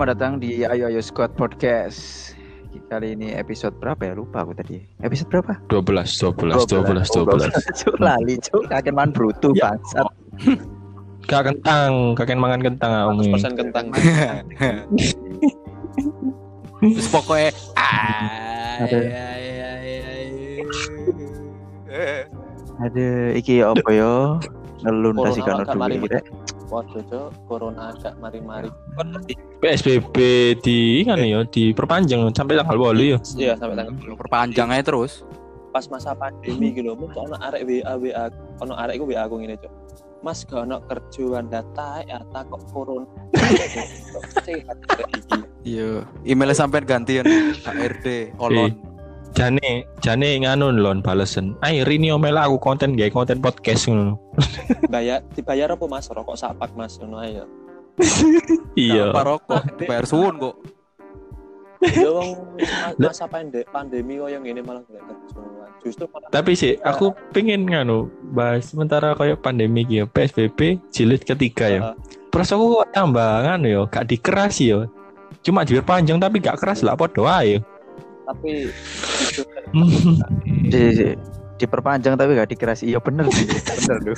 Selamat datang di Ayo Ayo Squad Podcast. Kali ini episode berapa ya? Lupa aku tadi. Episode berapa? 12, 12, 12, 12. Cuk lali, cuk. Kakek man brutu Ya. bangsat. Kak kentang, kakek mangan kentang aku. 100% kentang. Terus pokoknya ah, Ada. ya, ya, ya, ya. Ada iki apa yo? Ngelun Corona kasih kan kita. Waduh, Cok. Corona agak mari-mari. PSBB di kan ya diperpanjang sampai tanggal 8 ya. Iya, sampai tanggal Lu perpanjang aja terus. pas masa pandemi gitu. Kok ono arek WA WA ono arek iku WA aku ngene, Cok. Mas gak ono kerja anda tae ata kok corona. Sehat iki. Iya, emailnya sampai gantian HRD, Olon. Jane, jane nganu lon balesen. Ayo ini omel aku konten gak konten podcast ngono. Bayar dibayar apa Mas? Rokok sapak Mas ngono ae ya. Iya. Apa rokok? Bayar suwun kok. Ya wong ma- masa pandemi pandemi kok yang ini malah gak kerja. Justru malah Tapi sih aku pengen nganu bahas sementara kayak pandemi gitu PSBB jilid ketiga ya. Terus aku kok tambangan yo, gak dikeras yo. Cuma diperpanjang tapi gak keras lah podo ae. tapi justru Di, di, diperpanjang tapi gak dikerasi. Iya bener sih. Bener lu.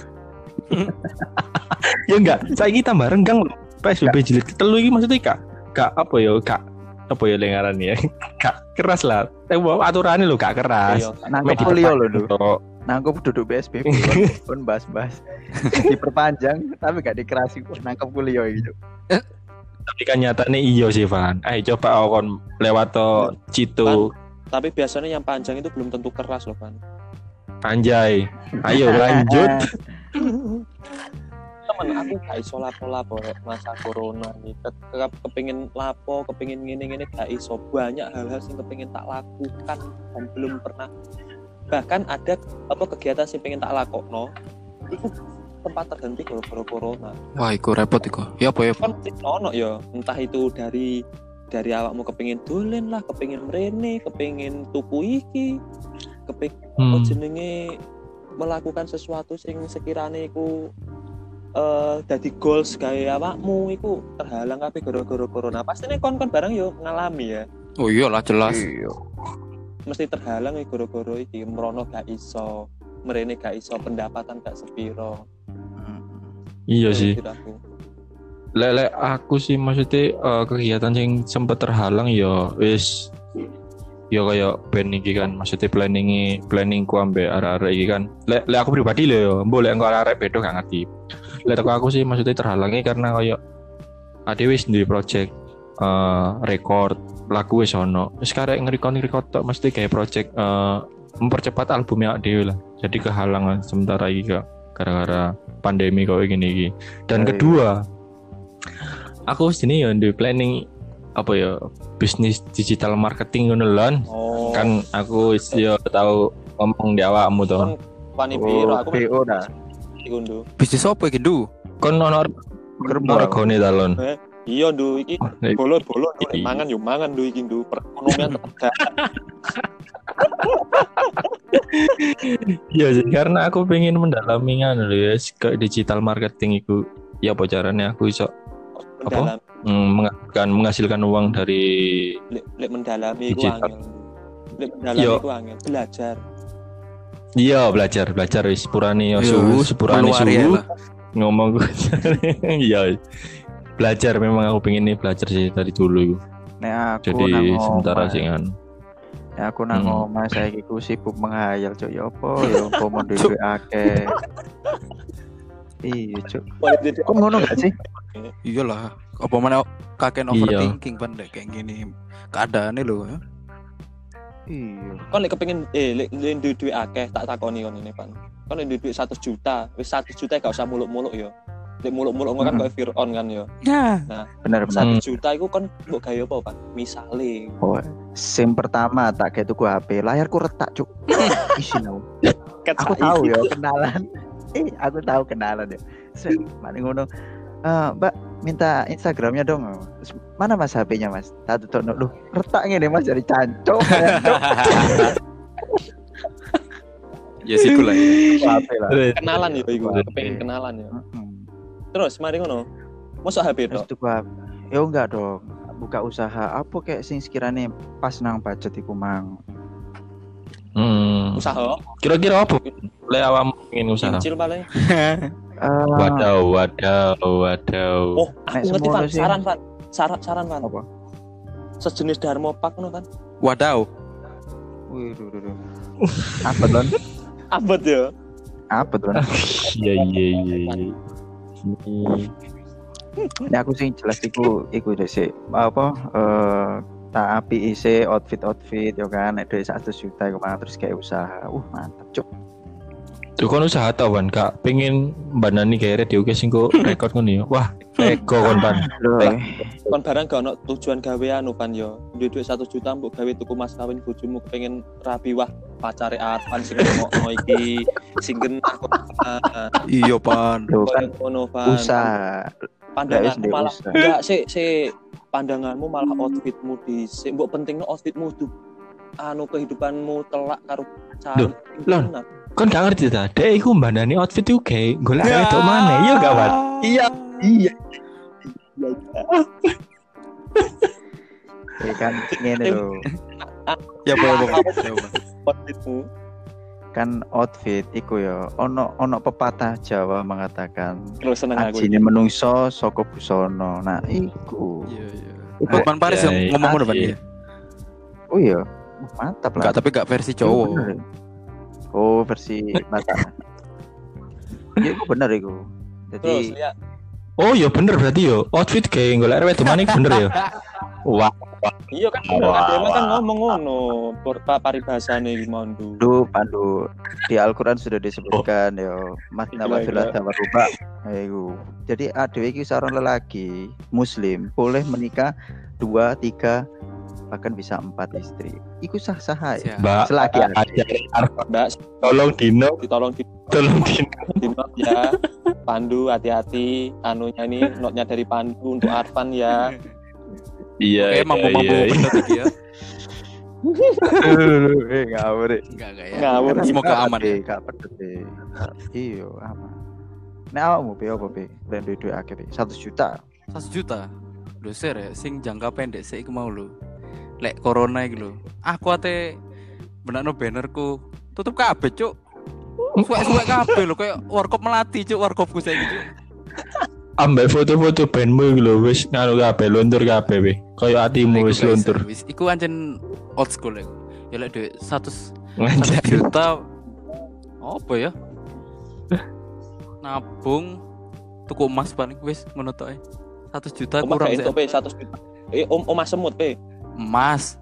ya enggak, saya tambah renggang loh. PSBB jilid ketelu iki maksudnya kak kak apa ya kak apa ya lengaran ya kak keras lah tapi bawa aturannya lo gak keras iya, Nangkep kuliah lo lu. diperpanjang. Nangkep duduk PSBB. Pun bahas-bahas. Diperpanjang tapi gak dikerasi. Wah, Nangkep kuliah gitu. tapi kan nyatanya iya sih Van ayo coba aku kon lewat to Cito tapi biasanya yang panjang itu belum tentu keras loh kan Anjay. Ayo lanjut. Temen aku gak iso lapo-lapo masa corona nih Ke, ke- kepingin lapo kepingin gini gini gak iso. Banyak hal-hal yang kepingin tak lakukan dan belum pernah. Bahkan ada apa kegiatan sih pengen tak lakokno itu tempat terhenti gara-gara corona. Wah, iku repot iku. Ya apa ya? kan ono ya entah itu dari dari awakmu kepingin dolen lah kepingin mrene kepingin tuku iki kepingin apa Hmm. jenenge melakukan sesuatu sing sekiranya iku eh dadi goals gawe awakmu iku terhalang kabeh gara-gara corona pastinya kon kon barang yo ngalami ya Oh iyalah jelas. Iya. mesti terhalang ya gara-gara iki merono gak iso merene gak iso pendapatan gak sepiro iya sih aku. Lele aku sih maksudnya eh, kegiatan yang sempat terhalang ya wis. Ya kayak band iki kan maksudnya planning planningku ambek arek-arek iki kan. Le, le aku pribadi lho ya boleh engko arek bedo gak ngerti. Le teko aku sih maksudnya terhalangi karena kayak ade wis duwe project eh record lagu wis ono. Wis karek ngerekord ngerekord tok mesti kayak project eh mempercepat albumnya dhewe lah. Jadi kehalangan sementara iki kak gara-gara pandemi kok gini iki. Dan Oh, iya. kedua aku sini ya di planning apa ya bisnis digital marketing ngono lon oh. Kan aku wis yo tahu ngomong di awakmu to. Kon wani piro? Oh, aku BO dah. iku ndu Bisnis apa iki, Du? kon ono regone ta lon iya ndu iki Nek- bolo-bolo ndu Iya. mangan yo mangan ndu iki ndu perekonomian tetep Iya sih, karena aku pengen mendalami kan ya ke digital marketing itu ya apa caranya? Aku iso mendalam. Mm, menghasilkan menghasilkan uang dari lek lek mendalami iku angel lek mendalami iku angel belajar. Iya belajar belajar. Wis sepurane yo Iya, suhu ya suhu. ngomong gue iya. Belajar memang aku pengen nih belajar sih dari dulu itu Nek aku jadi nang sementara sih kan. Nek aku nang Hmm. omah saiki ku sibuk menghayal cuk. Ya apa? Ya apa mau duwe akeh. Iya cuk. Kok ngono gak sih? Iyalah. Apa mana kakek Iya. overthinking pandai kayak gini. Keadaannya lho. ya. Iya. kon lek kepengin eh lek lek duwe duit akeh tak takoni kon ini pan kon lek duwe duit 100 juta wis 100 juta gak usah muluk-muluk yo lek muluk-muluk kan Hmm. koyo Fir'aun kan yo Ya. Bener bener. Hmm. 1 juta iku kon mbok gawe apa pan misale Oh, sim pertama tak kayak tuku HP, layarku retak cuk. Isin aku. Aku tahu ya kenalan. Eh, aku tahu kenalan ya. Mari ngono. Eh, Mbak, minta Instagramnya dong. Terus, mana Mas HP-nya Mas? Tak tutup lu. Retak ngene Mas dari cancok. Ya situ lah. ya. Kenalan yo iku Oke. kepengin kenalan Mm-mm. terus mari ngono mosok HP Terus tuku HP. Ya enggak dong. buka usaha apa kayak sing sekiranya pas nang budget iku mang. Hmm. usaha Kira-kira apa? Le awam ingin usaha. cincil paling Eh, Wadaw, wadaw, wadaw. oh Nek aku ngerti sih. saran Van saran saran Van Apa? sejenis Dharma Pak no kan Wadaw. Wih, duh, duh, duh. Apa don? abot ya Apa don? Iya, iya, iya, iya. Ini aku sih jelas iku iku sih apa eh tak api isi outfit outfit ya kan ada satu juta ke mana terus kayak usaha uh mantap cuk Tuh kan usaha tau kan, Kak. Pengen bandani kayak radio oke sing kok rekod ngono ya. Wah, ego kon ban. Loh, Eh. kon barang gak ono tujuan gawe anu Van yo duit duit satu juta mbok gawe tuku mas kawin bojomu kepengen rapi wah pacare Arfan sing ngomong iki sing genah kok Ah, Iya pan. loh, kan ngono Van usaha pandanganmu malah enggak sih sih pandanganmu malah outfitmu di sik mbok pentingnya outfitmu tuh anu kehidupanmu telak karo cari Loh, Kon gak ngerti ta? Dek iku bandani outfit iku kayak golek wedok mana? Iya gak, Wan? iya iya ya kan ngene loh Ya boleh boleh. outfitmu kan outfit iku ya ono ono pepatah Jawa mengatakan terus seneng aku ajine menungso saka busono nah iku Iya iya. Hotman Paris yang Iya, ngomong ngono pan iya. ya. oh iya mantap lah Enggak tapi enggak versi Iya, cowok. ya. Oh, versi mata. Iya, itu bener itu. terus Jadi lihat Oh, ya bener berarti yo. Outfit kayak golek wedok mana iku bener ya. Wah, iya kan Wah, ada kan wah. ngomong ngono Por- pa- paribasane iki mau ndu Pandu, di Al-Quran sudah disebutkan ya Masna wa Gila, thulatha wa ruba. Ayo. Jadi ada iki seorang lelaki muslim boleh menikah dua, tiga, bahkan bisa empat istri. Iku sah-sah aja. Siap. Mbak. Selagi ada. Arfan, mbak tolong Dino, ditolong di, tolong Dino. di note ya Pandu hati-hati anunya ini notnya dari Pandu untuk Arfan ya Iya, Oke, mampu-mampu iya, iya. bener ya. Eh, ngawur. eh. Enggak enggak ya. Ngawur. Semoga aman ya. Gak pedet deh. Iya, aman. Nek awakmu be apa be? Plan duit-duit akeh be. 1 juta. 1 juta. Lho ser ya, sing jangka pendek sik iku mau lho. Lek corona iki lho. Aku ate benakno bannerku tutup kabeh, Cuk. Suwek-suwek kabeh lho kayak warkop melati, Cuk, warkopku saiki, Cuk. Ambek foto-foto bandmu lho wis nganu kabeh luntur kabeh weh. Kaya atimu Iku wis luntur. Wis iku ancen old school iku. Ya lek duit 100 Ngajar. 1 juta apa ya? Nabung tuku emas paling wis ngono tok ae. 100 juta kurang gak sih. itu pe 100 juta eh om omah semut pe Emas.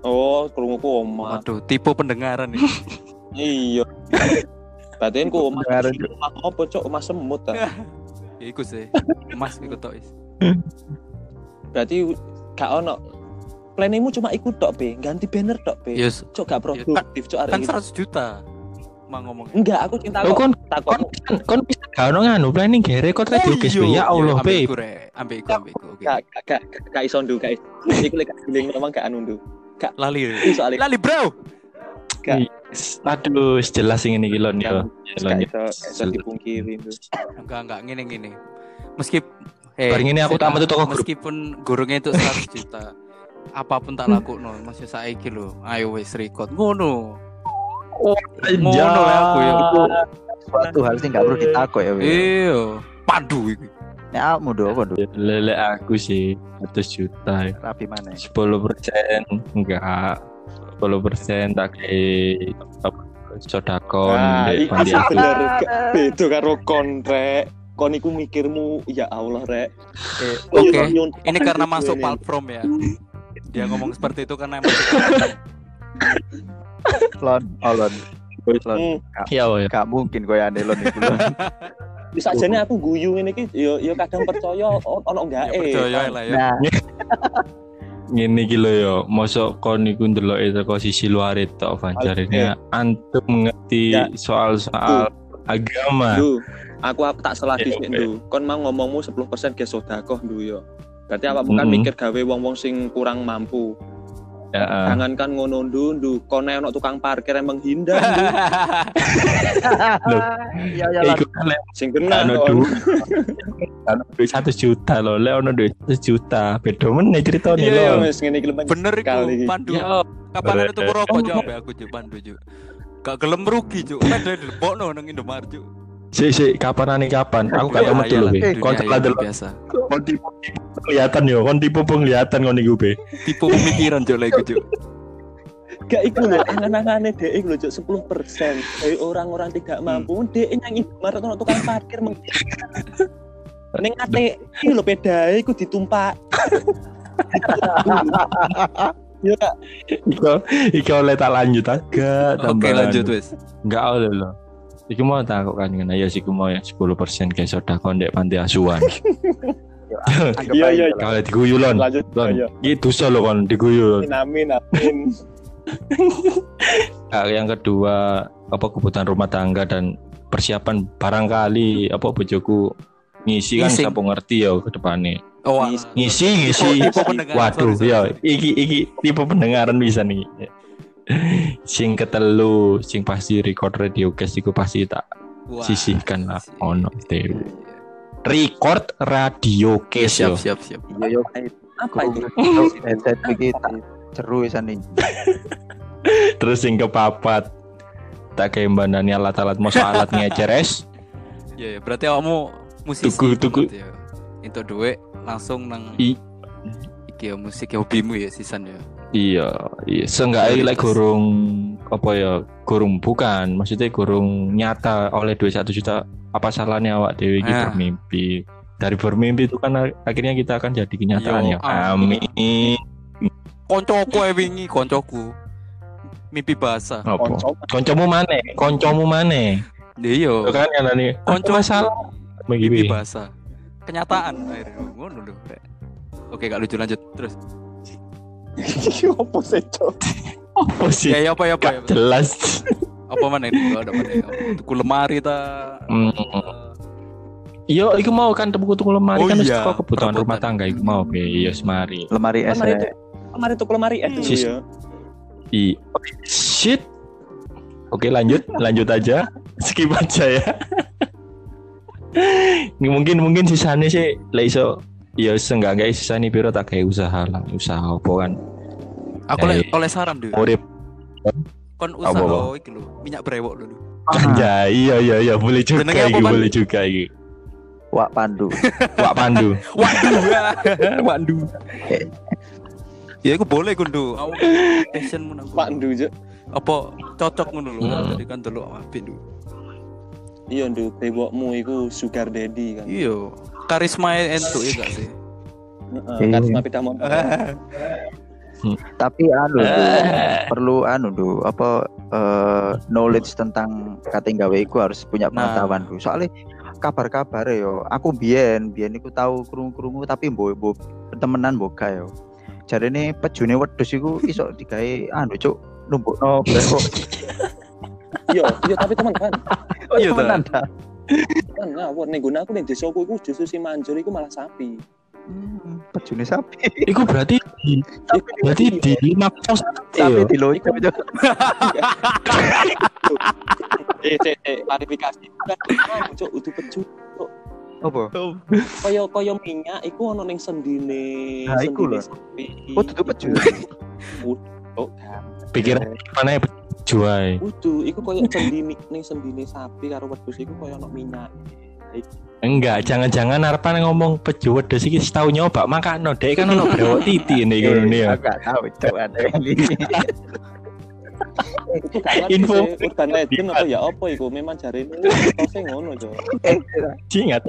oh kerunguku omah Waduh, tipe pendengaran nih. iya Berarti ku omah Pendengaran, omah apa cok omah semut ta Ya, iku sih. Emas iku tok is. berarti gak ono planningmu cuma ikut tok pe ganti banner tok pe Yes, cok gak produktif cok kan arek iki. 100 juta. Mang ngomong. enggak aku cinta Oh, kok kon takon kon kon bisa gak ono nganu planning kayak rekod radio guys iya. Be. Ya Allah, ambil Be. ambil iku, ambil iku. Oke. gak gak gak gak iso ndu gak iso iku lek gak giling memang gak anu ndu Lali. Lali, Bro. Aduh, jelas sing ini kilon yo. gak iso gak iso dipungkiri ndu Enggak, enggak ngene ngene. Meskipun eh Bareng ini aku tak metu toko grup. Meskipun gurungnya itu 100 juta. Apa pun tak lakukno, masih saiki lho. Ayo wis record. Ngono. Ngono ya aku ya. Suatu hal sih gak perlu ditakok ya be. Iya. Pandu iki. Nek awakmu do apa do? Lele aku sih 100 juta. ya. Rapi mana? 10 persen enggak 10 persen tak kayak sodakon Nah, aku. bener gak beda karo kon rek kon iku mikirmu ya Allah rek Eh, Oke. Nyuntut Ini karena gitu masuk platform ya. Dia ngomong seperti itu karena emang lon, oh lon. Lon. Hmm, Ya ya. Gak mungkin koyo ane lon iku lon. bisa jane aku guyu ngene iki yo yo kadang percaya ono enggak ya eh percaya lah ya. Nah, ngene iki lho yo mosok kon iku ndeloke teko sisi luar itu Fanjar ini antum mengerti Ya. soal-soal agama Ndu, aku aku tak salah Ya, dhisik oke. ndu. Kon mau ngomongmu 10% ge sedekah ndu yo. Berarti apa bukan Mm-mm. mikir gawe wong-wong sing kurang mampu. Eh. Jangankan ngono ndu, kono ono tukang parkir yang menghindar. Loh. Iya ya lah. Iku kan sing kena ono. Ono duit satu juta loh, lek ono duit satu juta. Beda meneh ceritane Iya loh. wis ngene iki lho. Bener iku pandu. Kapan bener. rokok ambek aku jo pandu jo. Gak gelem rugi jo. Padha dilebokno nang Indomaret jo. Si si kapan nih kapan? Aku gak metu lho, Be. dunia Kon yang biasa. kon tipu tipu penglihatan yo, kon tipu penglihatan kon iku, Be. Tipe pemikiran jo lek jo. Gak iku lho, angan-angane dhek iku lho Cuk, 10% dari orang-orang tidak mampu. Dhek nang Indomaret ono tukang parkir menghindar. Ning ate iki lho pedae iku ditumpak. Ya, Kak. Iko iko oleh tak lanjut agak Oke lanjut wis. Enggak oleh loh. Iku mau tak kok kan ngene ya sih mau ya 10% kayak sedekah ndek panti asuhan. Iya, iya. Kalau diguyu lon. Lanjut. Iya. Itu solo kon diguyu. Amin, amin. Nah, yang kedua apa kebutuhan rumah tangga dan persiapan barangkali apa bojoku ngisi kan siapa ngerti ya ke depannya Oh, ngisi ngisi Tipe waduh ya iki iki tipe pendengaran bisa nih sing ketelu sing pasti record radio cast iku pasti tak Wah, sisihkan lah ono dewe record radio case yo Siap siap siap. Iya yo. Apa itu? Headset iki tak ceru isan nih. terus sing kepapat tak kayak mbandani alat-alat mau alat ngeceres Iya, ya, berarti awakmu musisi. Tuku, tuku. banget ya. Duit langsung nang I- iki ya musik ya hobimu ya sisan ya. Iya, iya. Seenggaknya Prioritas. like gurung apa ya? Gurung bukan, maksudnya gurung nyata oleh duit satu juta. Apa salahnya awak dewi iki Ah. bermimpi? Dari bermimpi itu kan akhirnya kita akan jadi kenyataan Yo, ya. amin. Koncoku e wingi koncoku. Mimpi basah. Apa? Konco. Koncomu mana? Koncomu mana? Iya. Kan kan nih. Konco masalah. mimpi basah. Kenyataan akhirnya ngono lho. Oke, gak lucu lanjut terus. Iki opo sih, Cuk? Apa sih? Ya, ya apa ya apa ya. Jelas. Apa mana ini? Gak ada mana. ya? Tuku lemari ta. Hmm. Iya, iku mau kan tuku tuku lemari Oh kan iya, teko kebutuhan rumah perebutan. tangga iku mau be. Iya, semari. Lemari es. Lemari itu. Lemari tuh lemari eh dulu Sis- ya. I shit. Oke lanjut, lanjut aja. Skip aja ya. Ini mungkin mungkin sisanya sih lah iso ya seenggaknya sisanya piro tak kayak usaha lah, usaha apa kan. Aku oleh Eh, oleh saran dulu. Urip Kon Apa, usaha apa? iki lho, minyak brewok dulu. aja. Iya iya iya boleh juga apa, iki, boleh juga iki. Wak Pandu. Wak Pandu. Waduh. Waduh. Ya iku boleh kundu. Aku passionmu nang Pak kono. Ndu, Cuk. Apa cocok ngono lho. Hmm. Jadi kan delok apik lho. Iya, Ndu, bewokmu iku sugar daddy kan. Iya. Karisma entuk ya gak sih? Heeh, Iya. karisma pita mon. Tapi anu Du, perlu anu du apa eh, knowledge tentang kate gawe iku harus punya Nah. pengetahuan du. Soalnya kabar-kabar yo, aku biyen biyen iku tahu krungu-krungu tapi mbok mbok temenan mbok gak yo. Jarene pejune wedhus iku iso digawe anu cuk numpukno brewok. Iya, iya tapi teman kan. Oh, Iya, temenan ta. Kan ngawur ning guna aku ning desaku iku justru si manjur iku malah sapi. Hmm, pejune sapi. Iku berarti di, berarti di lima pos Sapi dilocok Cuk. Eh, cek, cek, klarifikasi. Kan kamu cuk udah pecu. Apa? Kaya kaya minyak iku ono ning sendine, Nah, sendine sapi. Oh, tutup peju. Oh, kan. Pikiran mana ya juai. Kudu, iku koyo sendine ning sendine sapi karo wedhus iku koyo ono minyak. Enggak, jangan-jangan Arpan ngomong peju wedhus iki setahun nyoba makano dek kan ono brewok titi nih ngono nih ya. Aku gak tahu ini. Ngerti Info. sih, urban legend apa ya apa iku memang jarene tose ngono, Cuk. Eh, Ingat.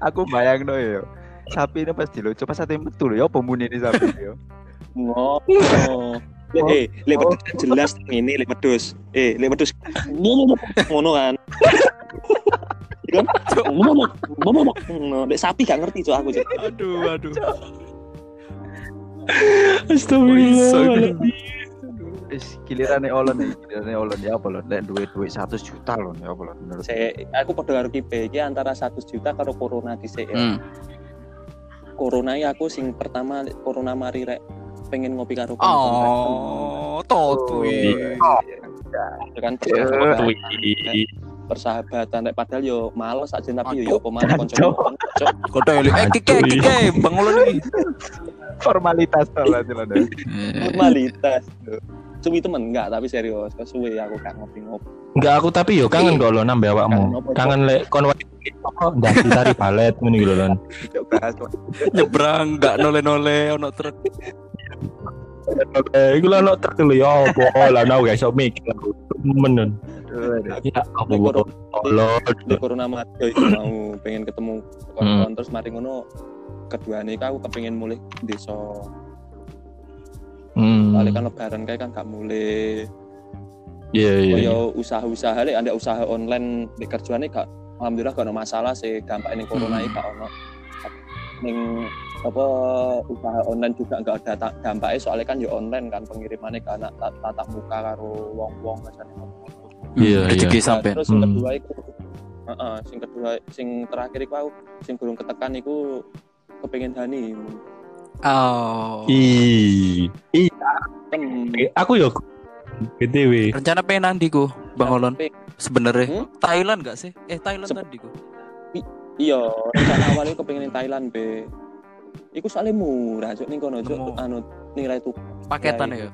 aku bayang no yo. Sapi ini pas dilocok pas ate metu lho ya apa muni ini sapi yo. Ngono. Le- Eh, lek Oh. wedhus kan jelas ini lek wedhus. Eh, lek wedhus ngono kan. Iya kan? Ngono, ngono, ngono. Lek sapi gak ngerti cok aku cok. Aduh, aduh. Astagfirullah. Wis gilirane olon nih, gilirane olon ya apa lho, lek duit-duit 100 juta lho ya apa lho menurut. Saya aku padha karo kipe iki antara 100 juta karo corona dhisik ya. Hmm. Corona ya aku sing pertama corona mari rek pengen ngopi karo kanca Oh, totu Iya. Ya kan persahabatan Nek padahal yo males aja tapi yo yo apa maneh kanca Aduh. Cok. Kode eh kike kike Bang Ulun iki. Formalitas lah formalitas suwi temen enggak tapi serius. Kesuwe aku gak ngopi-ngopi. Enggak aku tapi yo kangen kok lo nambah awakmu. Kangen lek kon wae apa ndaki tari balet ngene iki lho Lon. Nyebrang enggak nole-nole ono truk. Eh iku lho ono truk lho ya apa lah nau guys sok mikir menen. Apa Nek lo di corona iku mau pengen ketemu kawan terus mari ngono keduanya iku aku kepengin mulai desa Hmm. soalnya kan lebaran kayak kan gak mulai Iya iya. iya. kaya usaha-usaha lek ada usaha online di kerjaane gak alhamdulillah gak ada masalah sih dampak ini corona Hmm. iki gak ono ning apa usaha online juga gak ada dampaknya soalnya kan ya online kan pengirimannya gak ana tat- tatap muka karo wong-wong macane Iya, Rezeki iya. sampean. terus yang Hmm. kedua iku heeh sing kedua sing terakhir iku aku sing burung ketekan iku kepengin Hani Oh. Ih. Ih, tem aku yo BTW. Rencana pengen nanti ku, Bang Olon. Sebenarnya Hmm? Thailand gak sih? Eh Thailand Sep- tadi ku. iya rencana awalnya kepengin ning Thailand be iku soalnya murah cuk. Ning kono cuk. Anu nilai tuh Paketan ya.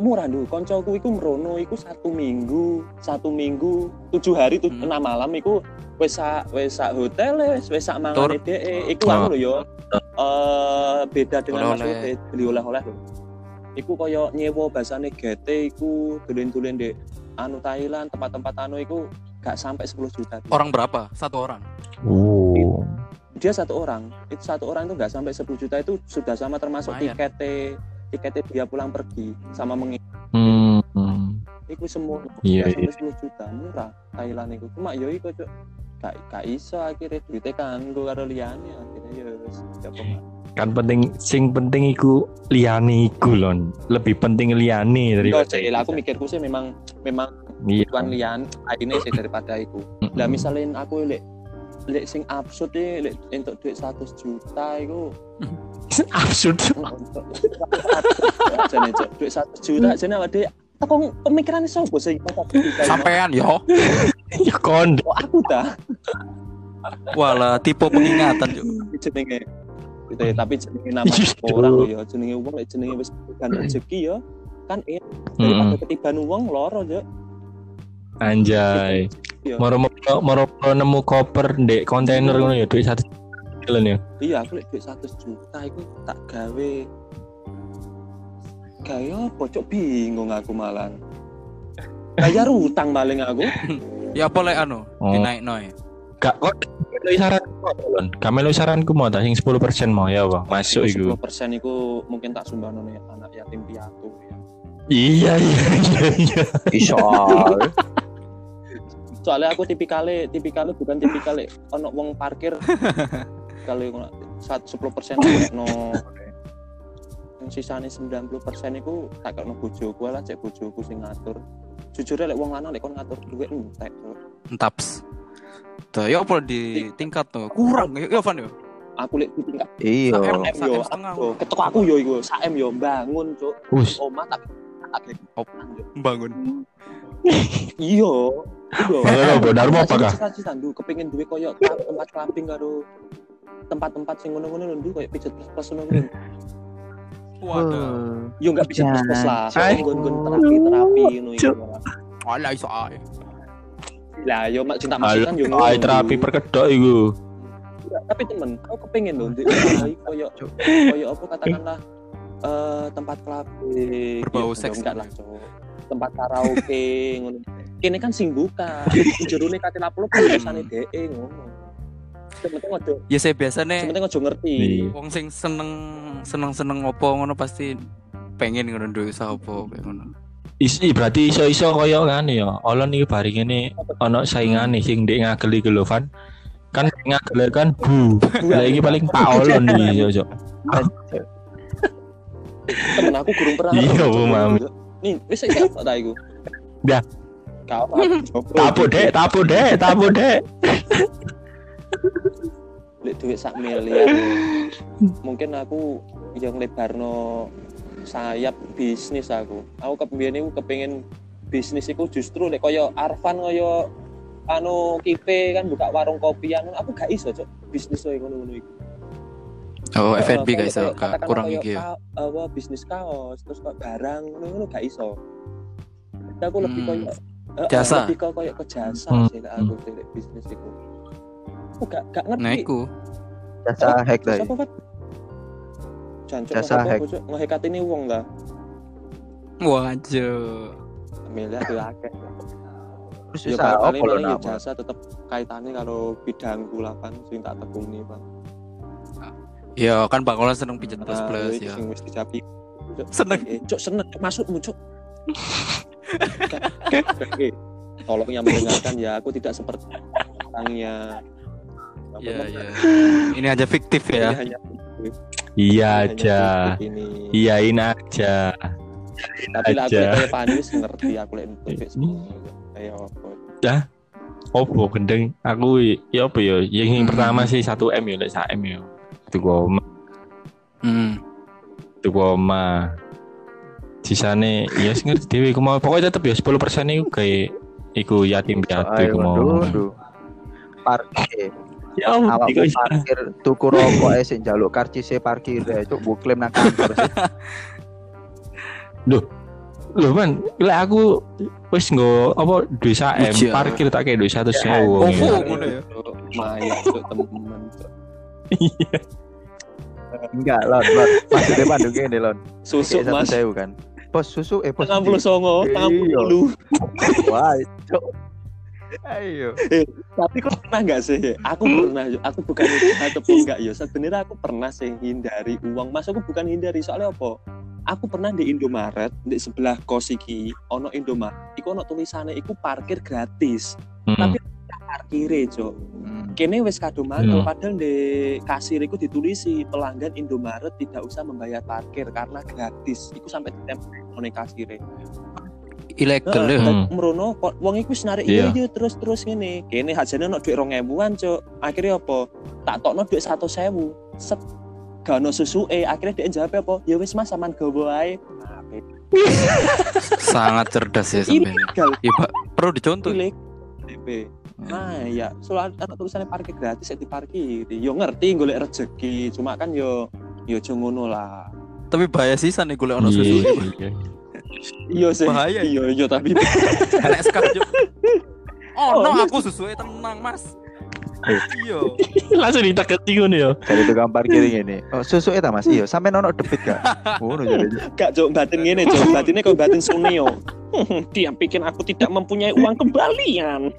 murah lho. Koncoku iku merono iku satu minggu satu minggu tujuh hari tu, Hmm. enam malam iku wes sak wes sak hotel wes wes sak mangane dhek. Iku anu lho yo. Eh beda dengan maksudnya beli oleh-oleh lho. Iku kaya nyewa basane GT iku dolen-dolen dek anu Thailand tempat-tempat anu iku gak sampai 10 juta Orang berapa? Satu orang. Oh. Dia satu orang itu satu orang itu nggak sampai 10 juta itu sudah sama termasuk tiketnya tiketnya dia pulang pergi sama mengi Hmm. Iku semua Iya, nggak sampai 10 juta murah. Thailand itu cuma yo iku cuk. Gak gak iso akhirnya duitnya kan gue karo liyane akhirnya ya wis ya. Kan penting sing penting iku liyane iku lon. Lebih penting liyane Yo, daripada Cek, aku mikirku sih memang memang Iya. tuan lian ini sih daripada itu lah misalnya aku lek lek sing absurd nih lek untuk duit 100 juta itu absurd. aja nih Cuk. duit 100 juta aja nih awake aku pemikirannya sopo sih Sampean yo. ya kon. Aku dah Walah, tipe pengingatan yo. jenenge gitu ya tapi jenenge nama Iya, orang ya jenenge wong lek jenenge wis kan rezeki ya kan eh daripada ketiban wong loro ya Anjay. Iya. Moro moro moro nemu koper ndek kontainer ngono ya duit satu jalan ya. iya aku lek duit 100 juta iku tak gawe gaya apa cok bingung aku malah bayar utang paling aku Ya apa lek anu? Oh. Dinaikno ya. Gak kok melu saranku apa, Lon? Gak melu saranku mau tak sing 10% mau ya, Bang. Masuk iku. 10% iku mungkin tak sumbangno anak yatim piatu ya. Iya iya iya iya. Soalnya aku tipikalnya tipikalnya bukan tipikalnya ono wong parkir kalau ngono sat- 10 persen no yang sisanya 90 persen itu tak no bojoku lah cek bojoku sing ngatur jujur lek wong lanang lek kon ngatur duit entek. Entaps. Tuh, ya apa di tingkat tuh? Kurang ya, ya Van yo. aku lek di tingkat Iya. M yo aku- ketok aku yo iku sak M yo bangun cuk omah tak tak. Bangun. iya iya Halo, bodar mau apa kah? cita-cita ndu kepengin duwe koyo tempat clubbing karo tempat-tempat sing ngono-ngono lho ndu koyo pijet plus ngono ngono Waduh. yo enggak pijet plus plus lah Ay. nggon-nggon terapi terapi ngono iku Walah iso ae. lah yo mak cinta masuk kan yo ngono, ai terapi perkedok iku. tapi temen aku kepengin lho iki koyo koyo apa katakanlah eh tempat clubbing Berbau Ya, seks. enggak lah Cuk. tempat karaoke ngono kene kan sing buka jerone kate laplo perusahaane DE ngono sementing ojo Ya saya biasanya sementing ojo ngerti Iya. wong sing seneng seneng seneng opo ngono pasti pengen ngono duwe usaha opo ngono. Isi berarti iso-iso koyo ngene ya. Olon iki bari ngene ana saingane sing ndek ngagel iku lho, Van. Kan ngagel kan bu. Lah iki paling Pak Olon iki yo. yo. temen aku gurung pernah Iya, Bu. Mam. nih wis iki apa ta iku Ya. Tapu dek, tapu dek, tapu dek. lek duit sak miliar mungkin aku yang lebarno sayap bisnis aku aku kepengen iku kepengin bisnis iku justru lek koyo Arfan koyo anu kipe kan buka warung kopi anu aku gak iso cok bisnis koyo ngono-ngono iku Oh, Eh, F&B koyo Kak. katakanlah kurang iki ya. apa bisnis kaos terus kok barang ngono gak iso aku lebih Hmm. koyo Jasa. lebih kok koyo ke jasa Hmm. sih aku sih bisnis iku aku gak gak ngerti Nah, iku. jasa hack dah Siapa kan? Jancuk Jasa hack. Ngehekat ini wong lah. Wah, aja. Miliar tuh akeh. terus Ya usaha paling paling ya nak jasa tetep kaitannya kalau bidangku lah kan sing tak tekuni Pak. Ya kan Bang Olan seneng pijet plus Nah, plus itu ya. Japi. Seneng. Eh, cuk seneng maksudmu cuk. Oke. Tolong yang mendengarkan ya aku tidak seperti orangnya. Iya, iya. Ini aja fiktif Ini ya. Iya aja. Facebook ini. Iyain aja. Tapi lah aku aja. kayak Panis ngerti aku lek untuk Facebook. Kayak apa? Opo gendeng aku ya apa ya yang, yang Hmm. pertama sih 1 M ya lek 1 M ya. Itu koma, Hmm. itu koma. Sisane ya sing ngerti dhewe ku mau pokoknya tetep ya 10% iku kayak iku yatim piatu iku mau. parkir Ya Allah, awak iku parkir tuku rokok eh sing njaluk karcis parkir eh cuk mbok klaim nang kantor sih. Loh man, lek aku wis nggo apa duit 1 M Ujian. parkir tak kayak duit 100 Ya, oh, ya. ngono ya? Maya cuk temen cuk. enggak lon lon maksudnya pandu gini lon Susuk Mas. sewu kan bos susu eh bos Tengah puluh songo, Iya. puluh. wah ayo Tapi kok pernah nggak sih? Aku pernah, yo. aku bukan ataupun enggak ya. Sebenarnya aku pernah sih hindari uang. Mas aku bukan hindari soalnya apa? Aku pernah di Indomaret di sebelah kos iki ono Indomaret. Iku ono tulisannya iku parkir gratis. Hmm. Tapi parkire, Cok. Hmm. Kene wis kado mangkel Hmm. padahal di kasir iku ditulisi pelanggan Indomaret tidak usah membayar parkir karena gratis. Iku sampai ditempel nang kasire. Ilegal ya. Hmm. Merono kok wong iku wis narik Iya. iya iya terus terus ngene. Kene hajane ono dhuwit 2000-an, Cuk. Akhirnya apa? Tak tokno dhuwit 100.000. Set gak ono susuke, akhirnya dia jawab apa? Ya wis Mas sampean gowo ae. Nah, Sangat cerdas ya sampean. Iya, Pak. Perlu dicontoh. ilegal. Nah, ya, soal ada tulisannya parkir gratis ya diparkiri. Yo ngerti golek rezeki, cuma kan yo yo aja ngono lah. Tapi bahaya sisa nih golek ono Iya, susu. iya. Iya sih. Bahaya. Iya, iya tapi Cuk. Oh, no, Oh, iya. aku susunya tenang, Mas. Iya. Langsung diteketi ngono ya. jadi tukang parkir ini oh susu eta mas? Iya sampe nono debit gak ngono jadi gak jok batin ngene jok batinnya kok batin suneo dia bikin aku tidak mempunyai uang kembalian.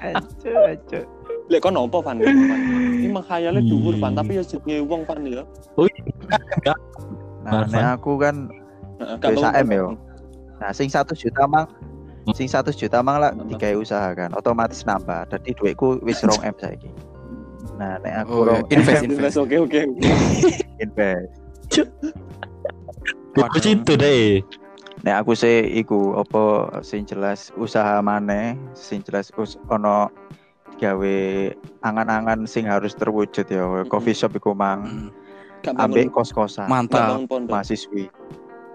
Aco aco lek kok nopo Van ini menghayalnya dhuwur Van tapi ya jenenge wong Van ya. Nah aku kan 1M yo. Nah sing satu juta mang sing satu juta mang lah digawe usaha kan otomatis nambah. Jadi duitku wis rong m saiki. Nah nek aku Oh, rong iya. invest M, Invest, invest. oke oke invest. Aku situ deh. nek aku sih iku apa sing jelas usaha maneh sing jelas us ono gawe angan-angan sing harus terwujud ya. Coffee shop iku mang ambek kos-kosan. Mantap. bangun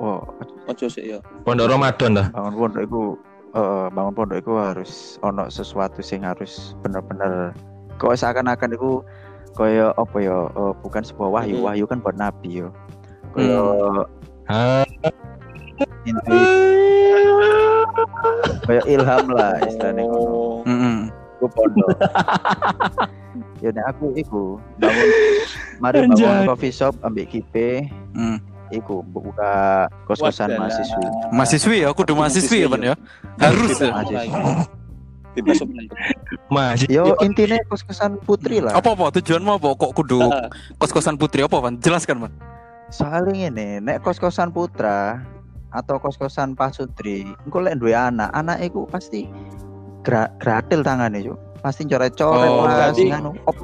pondok mahasiswi oh ojo sih ya Pondok Ramadan dah. bangun pondok iku eh, bangun pondok iku harus ono sesuatu sing harus bener-bener kok seakan-akan iku kaya apa ya eh, bukan sebuah wahyu Mm-mm. wahyu kan buat nabi yo kaya Ah, intu kaya ilham lah istilahnya oh Mm-mm. iku pondok ya nek aku iku bangun mari bangun Anjay. coffee shop ambek kipe Hmm. Iku buka kos-kosan mahasiswi. Mahasiswi ya, kudu mahasiswi ya, Pan ya. Harus ya. Bebas masih yo intinya kos-kosan putri lah. Apa-apa tujuanmu apa? Kok kudu kos-kosan putri? Apa, Pan? Jelaskan, Pan. soalnya ini nek kos-kosan putra atau kos-kosan pasutri engko lek duwe anak anak iku pasti gra gratil tangane yo pasti coret-coret Oh,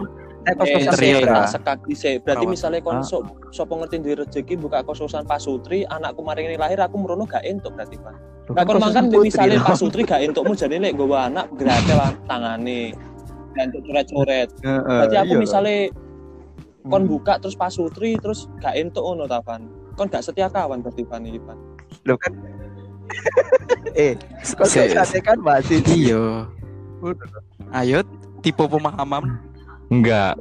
Eh, interior putra lah. sekali sih. Berarti misalnya kon Ah. so, sopo ngerti duwe rezeki buka kos-kosan pasutri, anakku mari ini lahir aku merono gak entuk berarti Pak. Nah, kon makan misalnya loh. Pak Sutri gak entukmu jadi lek gue anak lah tangane. Dan coret-coret. Heeh, Berarti aku misalnya kon Hmm. buka terus Pak Sutri terus gak entuk ngono ta Van. Kon gak setia kawan berarti Van iki Van. Loh kan eh kok Se- saya kan masih Iya. Ayo tipe pemahaman. Enggak.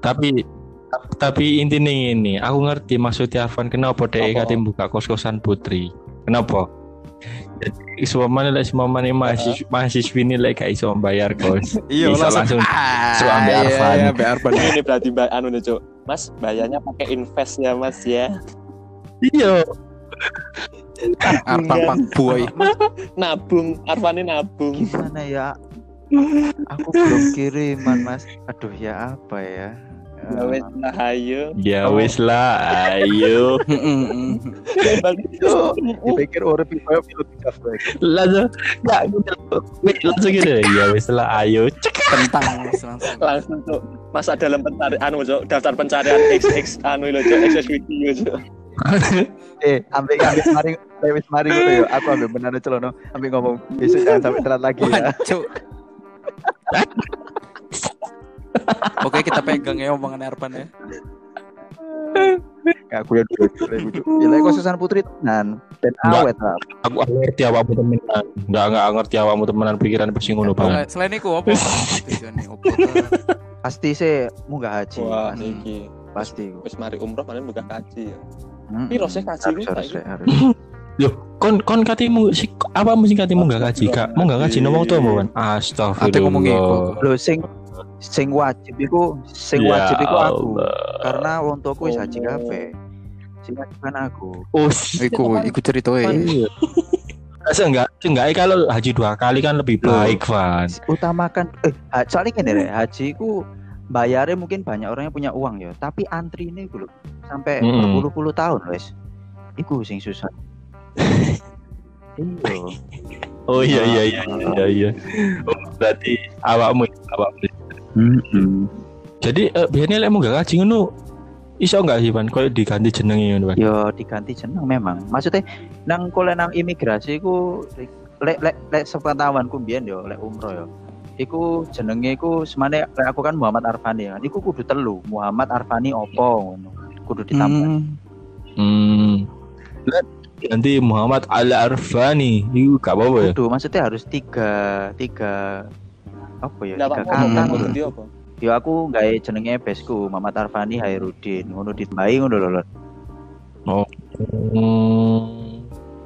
Tapi tapi intinya ini, aku ngerti maksudnya Avan kenapa dia kate buka kos-kosan putri. Kenapa? Jadi semua mana lek semua mana mahasiswa mahasiswi ini lek gak iso bayar kos. Iya Bisa langsung suruh ambil iya, Arfan. iya, ambil Arfan. Ini berarti Mbak anu nih, Cuk. Mas, bayarnya pakai invest ya, Mas ya. Iya. Arfan Pak Boy. Nabung, Arfani nabung. gimana ya? Aku belum kiriman mas. Aduh ya apa ya? Ya wes lah ayo. Ya Oh. wis lah, ayo. Yo, dipikir orang pipa pilot javrek. langsung enggak gitu. Langsung gitu. Ya wis lah, ayo. Cek. Tentang langsung. Langsung Cuk. Masa dalam pencarian anu. Daftar pencarian XX anu lho, Cuk. XX video, Cuk. Eh, ambil ambil mari, wis mari ngono yo. Aku ambil benar celono, ambil ngomong besok jangan sampai telat lagi ya. Oke kita pegang ya omongan Arfan ya. Gak kuliah dulu, kuliah dulu. Ya khususan putri tenan dan Enggak. awet lah. Aku ngerti awakmu temenan. Enggak enggak ngerti awakmu temenan pikiran pasti ngono banget. Selain itu apa? Pasti sih munggah haji. Wah, pasti. iki. Pasti. Wis mari umroh paling ya. Piro sih kaji Harus ku harus saiki? harus. Yo, kon kon katimu si apa mesti katimu enggak gaji, Kak? Mau enggak gaji ngomong tuh, Mbak? Ate ngomong iku. Astagfirullah. Lho sing sing wajib iku sing Ya wajib iku aku. Karena wong tuaku wis haji kabeh. Sing wajib kan aku. Oh, Iku iku ceritanya. Iya. Masa enggak enggak kalau haji dua kali kan lebih baik, Van. Utamakan eh soalnya gini deh, haji iku bayarnya mungkin banyak orang yang punya uang ya, tapi antri ini lho sampai Mm-mm. berpuluh-puluh tahun, wes. Iku sing susah. Iya. Oh iya iya iya iya iya. Oh, berarti awakmu awakmu. Mm-mm. Jadi eh, biasanya lek enggak gaji ngono iso enggak sih, Van? Kayak diganti jenenge ngono, Van. Yo diganti jeneng memang. Maksudnya nang kole nang imigrasi ku lek lek lek sepengetahuanku mbiyen yo lek umroh yo. Iku jenenge iku semane lek aku kan Muhammad Arfani kan. Iku kudu telu, Muhammad Arfani opo ngono. Kudu ditambah. Hmm. Hmm. Lek ganti Muhammad Al Arfani, itu gak apa-apa ya? Kudu maksudnya harus tiga tiga apa ya? Tiga kata. Hmm. apa? Yo aku gawe jenenge besku Muhammad Arfani Hairudin. Ngono ditambahi ngono lho. lho. Hmm.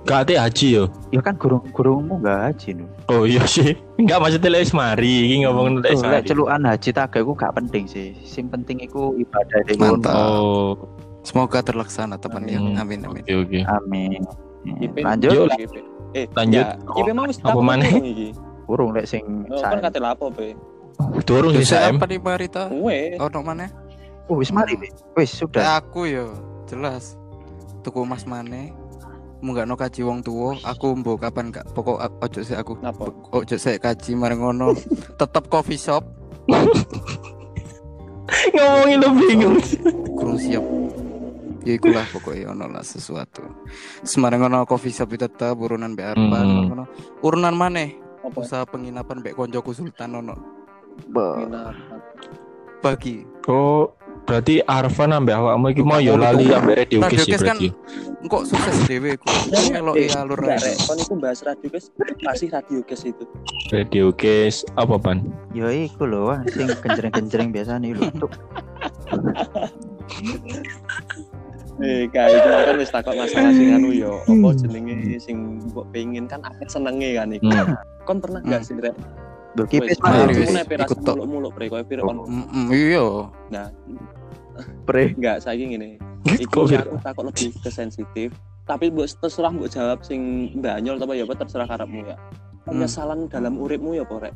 Gak ate haji yo. Ya kan gurung-gurungmu enggak haji nu. Oh iya sih. Enggak maksudnya lek mari, iki ngomong lek Oh, lek mari. celukan haji tak iku gak penting sih. Sing penting iku ibadah dhewe. Mantap. Oh, Semoga terlaksana teman ya. Hmm. Amin amin. oke oke. Amin. IP Lanjut Yuk, IP. Eh, lanjut. ya, IP mau wis Apa iki. burung lek sing Oh, kan kate lapo, Be. Durung sih Sam. apa Marita? Wes. Oh, no mana? Oh, wis mari Be. Wis sudah. Lek aku yo jelas. Tuku Mas Mane. Munggah no kaji wong tuwa, aku mbok kapan gak pokok ojo sik aku. Napa? Ojo sik kaji mareng ngono. Tetep coffee shop Ngomongin lo bingung. kurang siap. Ya ikulah pokoknya ono lah sesuatu. Semarang ono coffee shop itu tetep urunan mbek Arfan Hmm. ngono. Urunan maneh Apa? usaha penginapan mbek koncoku Sultan ono Be- Penginapan. bagi. Oh, berarti Arfan ambek awakmu iki mau yo lali ambek radio Radio Kiss ya Kiss kan berarti. Engkok sukses dhewe ku. Melok Eh, alur Rek. Kon iku bahas radio guys, masih radio guys itu. Radio Kiss apa pan? Yo iku lho wah sing kencreng-kencreng biasa nih lho. Eh, kayak itu kan wis takut masalah sing anu yo, apa jenenge sing mbok pengen kan akeh senenge kan iku. Hmm. Kon pernah gak sih, Rek? Lho ki wis Wis, mari, mari wis. Aku nek pirasa ikut tok. muluk-muluk pre koyo piro kon. Mm, iya. Nah, pre. enggak saiki ngene. Iku aku takut lebih ke sensitif. Tapi mbok terserah mbok jawab sing mbanyol apa ya apa terserah karepmu ya. Penyesalan dalam uripmu ya apa rek?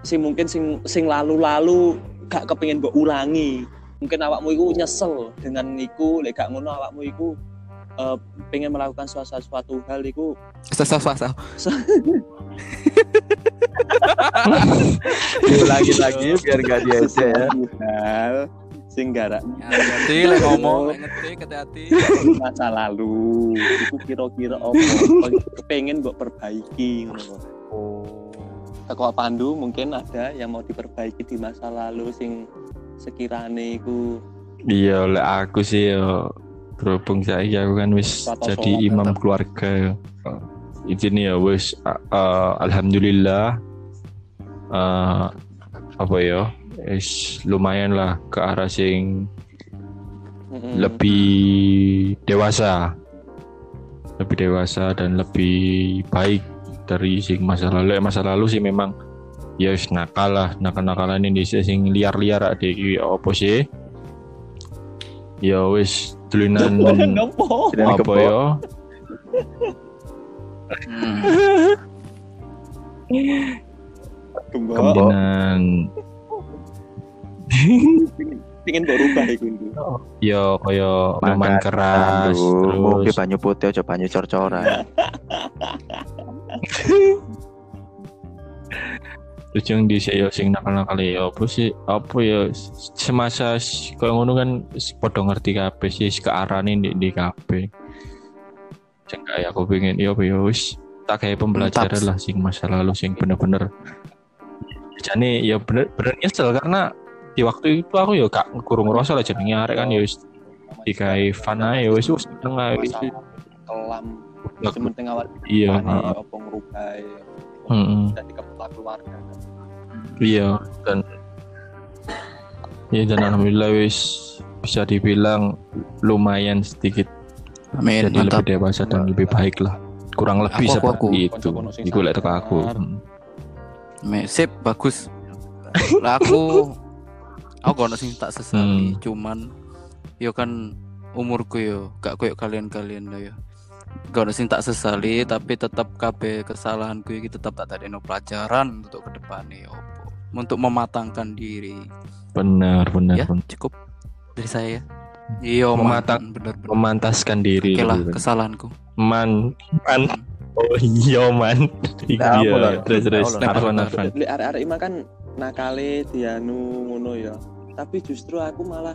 Sing mungkin sing sing lalu-lalu gak kepengin mbok ulangi. Mungkin awakmu iku nyesel dengan iku, lek gak ngono awakmu iku eh, pengen melakukan suatu, suatu hal iku Sasa sasa. Diulangi lagi biar gak diajak ya. hal sing gara Hati-hati lek ngomong, ngetik hati-hati. masa lalu iku kira-kira apa kepengen mbok perbaiki ngono. Oh. Teko Pandu mungkin ada yang mau diperbaiki di masa lalu sing sekirane iku Iya, oleh aku sih yo berhubung saya aku kan wis jadi imam tetap. keluarga ya. Ini ya wis a- alhamdulillah eh, apa ya wis lumayan lah ke arah sing mm-mm. lebih dewasa lebih dewasa dan lebih baik dari sing masa lalu masa lalu sih memang ya wis nakal lah nakal nakalan ini sing liar liar ada iki apa sih ya wis? Tulinan apa ya Hmm. Tulinan Pengen mbok rubah iku Ndu. ya kaya minuman Makan, keras terus banyu putih aja banyu cor-coran. terus yang di ya sing nakal nakal ya apa sih? Apa ya? Semasa kaya ngono kan s- podo ngerti kabeh sih ke arah di di kabeh. Sing kayak aku pengen ya apa ya wis tak kayak pembelajaran lah sing masa lalu sing bener-bener. Jadi ya bener bener nyesel karena di waktu itu aku ya gak kurung ngerasa lah jenenge arek kan ya wis dikai fun aja ya wis wis aja wis. Kelam. Penting awal iya. ane heeh. Ngerubah Heeh. jadi kepala keluarga Iya dan ya dan alhamdulillah wis bisa dibilang lumayan sedikit Amin, jadi mantap. lebih dewasa dan lebih baik lah kurang lebih Aku, aku, seperti aku. itu Konco-konco sing iku lek teko aku. Hmm. Me, sip, bagus. Lah aku aku kono sing tak sesali, Hmm. cuman yo kan umurku yo gak koyo kalian-kalian lah yo. Gak sing tak sesali tapi tetap kabeh kesalahanku iki tetap tak tadeno pelajaran untuk ke depannya opo. Untuk mematangkan diri. benar benar ya, benar. cukup dari saya. Iya, Mematang- bener-bener. memantaskan diri Oke lah, kesalahanku. man man oh iya man iya terus terus Arfan apa? Arfan Lek arek-arek ima kan nakale dianu ngono ya. Tapi justru aku malah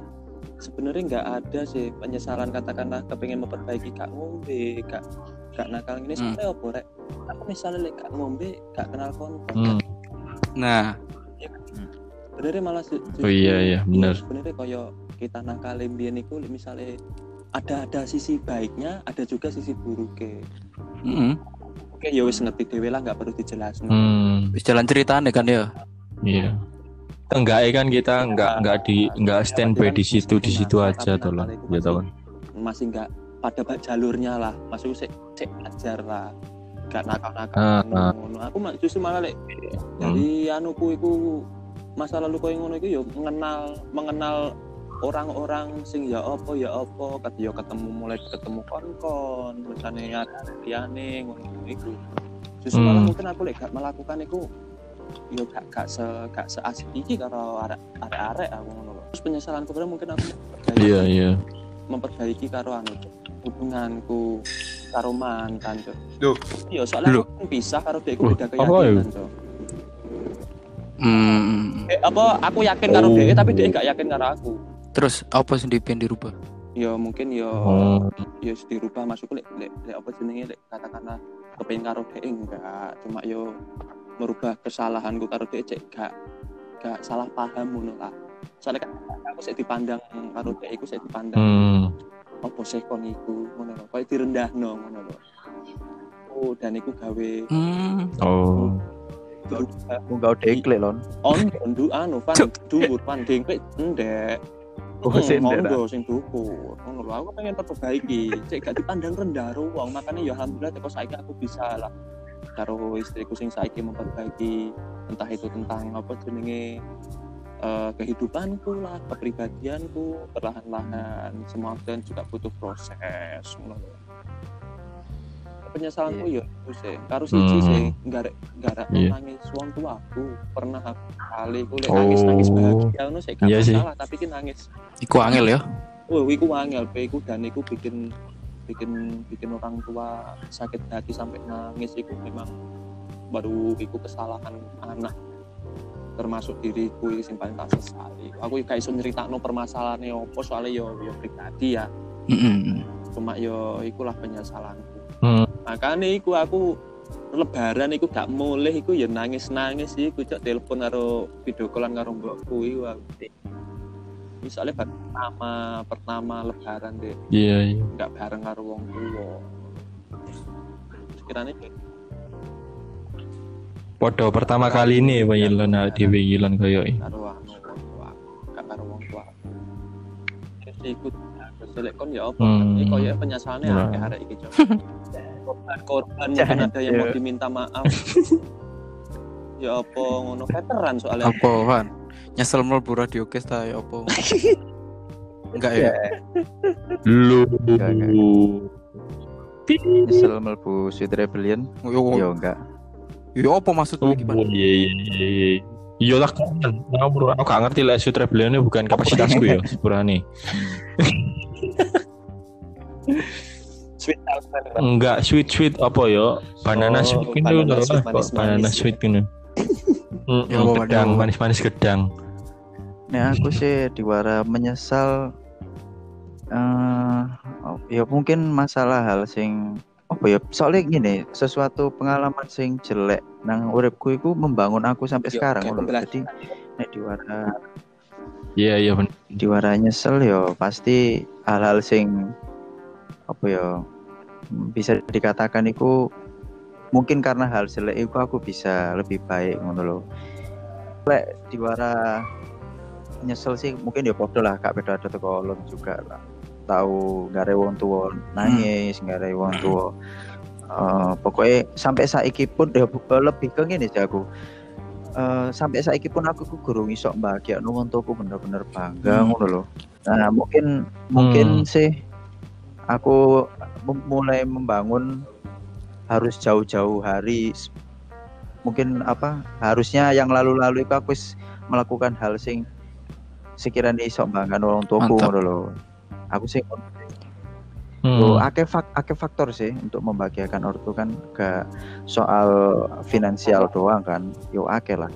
sebenarnya nggak ada sih penyesalan katakanlah kepengen memperbaiki kak ngombe, kak gak nakal ini Hmm. sebenarnya apa rek? Aku misalnya lek gak ngombe, gak kenal konten. Hmm. Nah, Sebenarnya malah ju- Oh iya, iya, bener. Sebenarnya koyo kita nakal mbiyen lek misalnya ada ada sisi baiknya, ada juga sisi buruknya. heeh. Oke, ya wis ngerti dhewe lah nggak perlu dijelasin. hmm Wis jalan ceritane kan ya. iya enggak kan kita enggak enggak di enggak standby di situ di situ aja lah gitu kan masih nggak pada jalurnya lah. Masuk sik sik ajar lah. Gak nakal nakal Ah, ah. ngono. Aku mah justru malah lek Hmm. dari anuku iku masa lalu koyo ngono iku ya mengenal mengenal orang-orang sing ya apa ya apa kat ya ketemu mulai ketemu kon-kon misalnya liyane ngono iku. Justru malah Hmm. mungkin aku lek gak melakukan iku yo gak gak se gak seasik iki karo arek arek aku ngono lho terus penyesalanku bener mungkin aku memperbaiki- iya iya memperbaiki karo anu hubunganku karo mantan cok Duh. iya soalnya Loh. aku kan pisah karo dia Wah, beda keyakinan cok Hmm. eh, apa aku yakin karo Oh. dia tapi dia gak yakin karo aku Terus apa sing dipen dirubah? ya mungkin ya oh ya dirubah masuk lek lek lek apa jenenge lek katakanlah kepengin karo dia enggak cuma yo merubah kesalahanku karo dia cek. Gak gak salah paham ngono lah soalnya kan aku sik dipandang karo dia iku sik dipandang hmm. apa sih kon iku ngono lho. Koyo direndahno ngono lho. Oh dan iku gawe Hmm. oh. Enggak udah iklik lon. on ndu anu pan dhuwur pan dengklik ndek. Oh, sing ndek, Monggo sing dhuwur. Ngono lho aku pengen perbaiki. Cek gak dipandang rendah ruang. Makanya ya alhamdulillah teko saiki aku bisa lah karo istriku sing saiki memperbaiki entah itu tentang apa jenenge eh, kehidupanku lah kepribadianku perlahan-lahan semua dan juga butuh proses penyesalanku ya itu sih karo siji Hmm. sih garek garek Iya. nangis wong tuaku pernah aku kali ku lek Oh. nangis nangis bahagia ngono sih gak sih. masalah tapi ki nangis Iku angel ya. Wah, iku angel, pe iku dan iku bikin bikin bikin orang tua sakit hati sampai nangis iku memang baru iku kesalahan anak termasuk diriku sing paling tak sesali aku gak iso nyeritakno permasalahannya opo soalnya yo yo pribadi ya. Cuma yo ikulah penyesalanku. Hmm. makanya iku aku lebaran iku gak mulai iku ya nangis nangis iku cok telepon karo video callan karo mbokku iku aku Ini soalnya baru pertama pertama lebaran deh Iya, iya. nggak bareng karo wong tua sekiranya Podo pertama kali ini pengilan dhewe ngilan koyo iki. karo anu wong tua gak karo wong tua terus ikut. Selek kon ya apa? Hmm. ini koyo penyesalannya Nah. akeh arek iki cok. Korban korban mungkin ada yang mau diminta maaf. Ya apa ngono. Veteran soalnya. Apa Van? Nyesel mlebu radio kes ta ya apa? Enggak ya? Lu. Enggak, enggak. Nyesel mlebu Sweet Rebellion? Yo, Yo enggak. yo apa maksudmu Oh, Van? iya iya iya. iya. Iya lah kan, bro, aku gak ngerti lah shoot rebellion ini bukan kapasitasku ya, sepurane. sweet Enggak sweet sweet apa ya? Banana Oh, sweet gitu banana sweet, banana sweet gitu. Mm, Ya, mm, gedang manis-manis gedang. Nah, aku sih diwara menyesal eh ya mungkin masalah hal sing apa ya soalnya gini sesuatu pengalaman sing jelek nang uripku iku membangun aku sampai Yo, sekarang ngono lho. pembelajaran. jadi nek diwara Iya iya bener. diwara nyesel yo pasti hal-hal sing apa ya bisa dikatakan iku mungkin karena hal jelek iku aku bisa lebih baik ngono lho lek diwara nyesel sih mungkin ya podo lah kak beda ada teko lon juga lah tahu gak ada wong tua nangis gak ada wong tua Eh, pokoknya sampai saiki pun ya eh, lebih ke gini sih aku Eh, sampai saiki pun aku ku gurung iso bahagia no wong tuaku bener-bener bangga Hmm. ngono loh nah mungkin mungkin Hmm. sih aku mulai membangun harus jauh-jauh hari mungkin apa harusnya yang lalu-lalu itu aku melakukan hal sing sekiranya iso bangga orang tuaku ngono loh aku sih Hmm. Yo, akeh fak akeh faktor sih untuk membahagiakan ortu kan gak soal finansial doang kan. Yo akeh lah.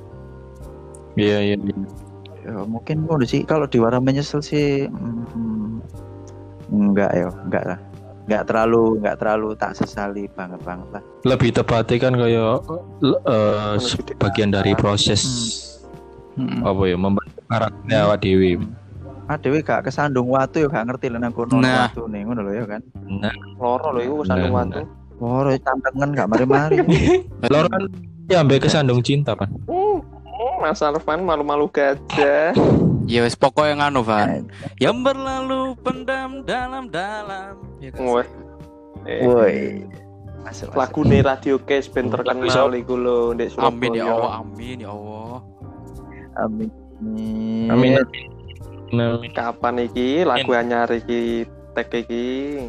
Iya iya. Yo, mungkin ngono sih. Kalau diwara menyesal sih mm, enggak ya enggak lah. Enggak terlalu enggak terlalu tak sesali banget banget lah. Lebih tepatnya kan kayak eh, sebagian dari proses Mm-mm. apa ya karakter awak dewi. Adewe gak kesandung watu yo gak ngerti lah nang kono Nah. watu nih ngono lho ya kan Nah, loro lho iku kesandung Nah, watu Woro tantengan gak mari-mari lor kan ya ambek kesandung cinta kan. Hmm, Mas Alvan malu-malu gajah Ya wis pokoknya nganu Van. Yang berlalu pendam dalam-dalam. Ya kan? Eh, woi masuk lagu nih radio case ben terkenal iku lho ndek Amin ya. Allah, amin ya Allah. amin Amin. Amin. kapan iki lagu anyar iki tek iki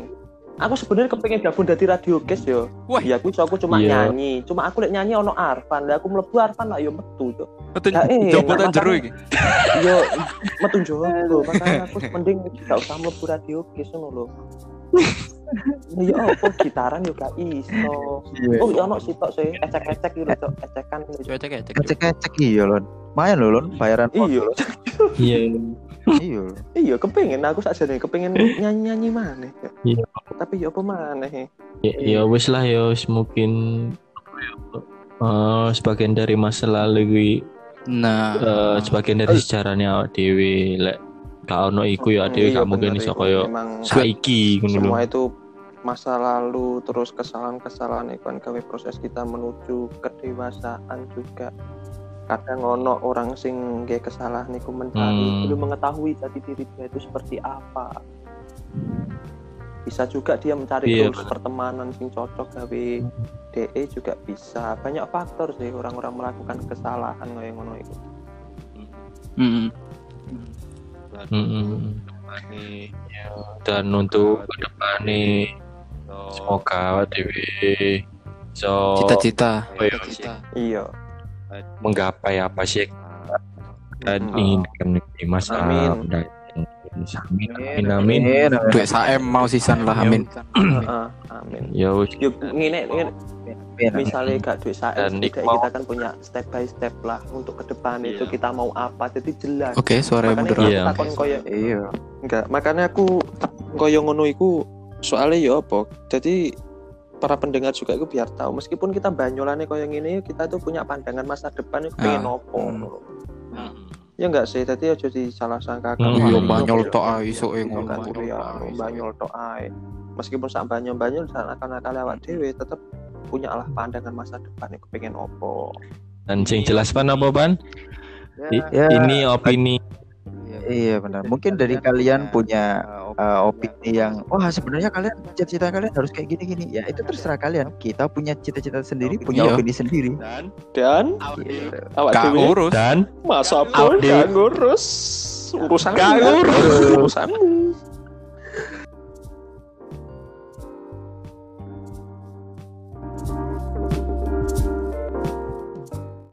aku sebenarnya kepengen gabung dari radio case yo Wah. ya aku aku cuma Iya. nyanyi cuma aku lek nyanyi ono Arfan lah aku mlebu Arfan lah yo metu Cuk. Betul. Ya, eh, Jobotan makan. iki. yo metu jowo makanya aku mending gak usah mlebu radio case ngono lho Ya apa gitaran yo gak iso. Oh, ya ono sitok sih, ecek-ecek gitu. Ecekan gitu. Coba cek ya, cek. ngecek-ngecek iya lon lumayan lho lon. Bayaran Iya, Iya. iya lho. iya kepengen aku saja nih kepengen nyanyi-nyanyi mana. Iya. Tapi ya apa mana Ya, ya wis lah ya wis mungkin eh sebagian dari masa lalu gue Nah, eh, sebagian dari sejarahnya awak dewi lek gak ono iku ya dewi Iya, gak mungkin iso koyo saiki ngono semua itu masa lalu terus kesalahan-kesalahan itu kan gawe proses kita menuju kedewasaan juga kadang ono orang sing nggih kesalahan iku mencari Hmm. belum mengetahui jati diri dia itu seperti apa. Bisa juga dia mencari Iya, terus pertemanan sing cocok gawe DE juga bisa. Banyak faktor sih orang-orang melakukan kesalahan kayak ngono itu mm Mm-mm. Ya, dan untuk ke depannya semoga dewi so cita-cita. apa ya, Cita-cita. iya menggapai apa sih dan Mm. inginkan di masa Amin. mendatang. Amin amin amin. Duit saem mau sisan lah, amin. Heeh, amin Ya wis yuk ngene Amin. amin. misalnya gak duit mau- kita kan punya step by step lah untuk ke depan itu Iya. kita mau apa jadi jelas Oke, suara mundur. Iya. Iya. enggak makanya aku koyo ngono iku soalnya ya apa jadi para pendengar juga itu biar tahu meskipun kita banyolane koyo ngene kita tuh punya pandangan masa depan itu pengen Ah. opo Hmm. ya enggak sih tadi aja disalah sangka Hmm. Yo Hmm. banyol tok ae iso e ngono kan anu, banyol tok ae meskipun sak banyol banyol sak akan akal lewat dhewe tetep punya lah pandangan masa depan iku pengen opo Dan sing jelas pan apa pan? I- Ya. Ini opini Iya benar. Mungkin dari kalian punya uh, opini yang wah sebenarnya kalian cita-cita kalian harus kayak gini-gini. Ya itu terserah kalian. Kita punya cita-cita sendiri, punya Iya. opini sendiri. dan Gitu. awak Gak urus. dan masa pun gak ngurus urusan Gak ngurus. urusanmu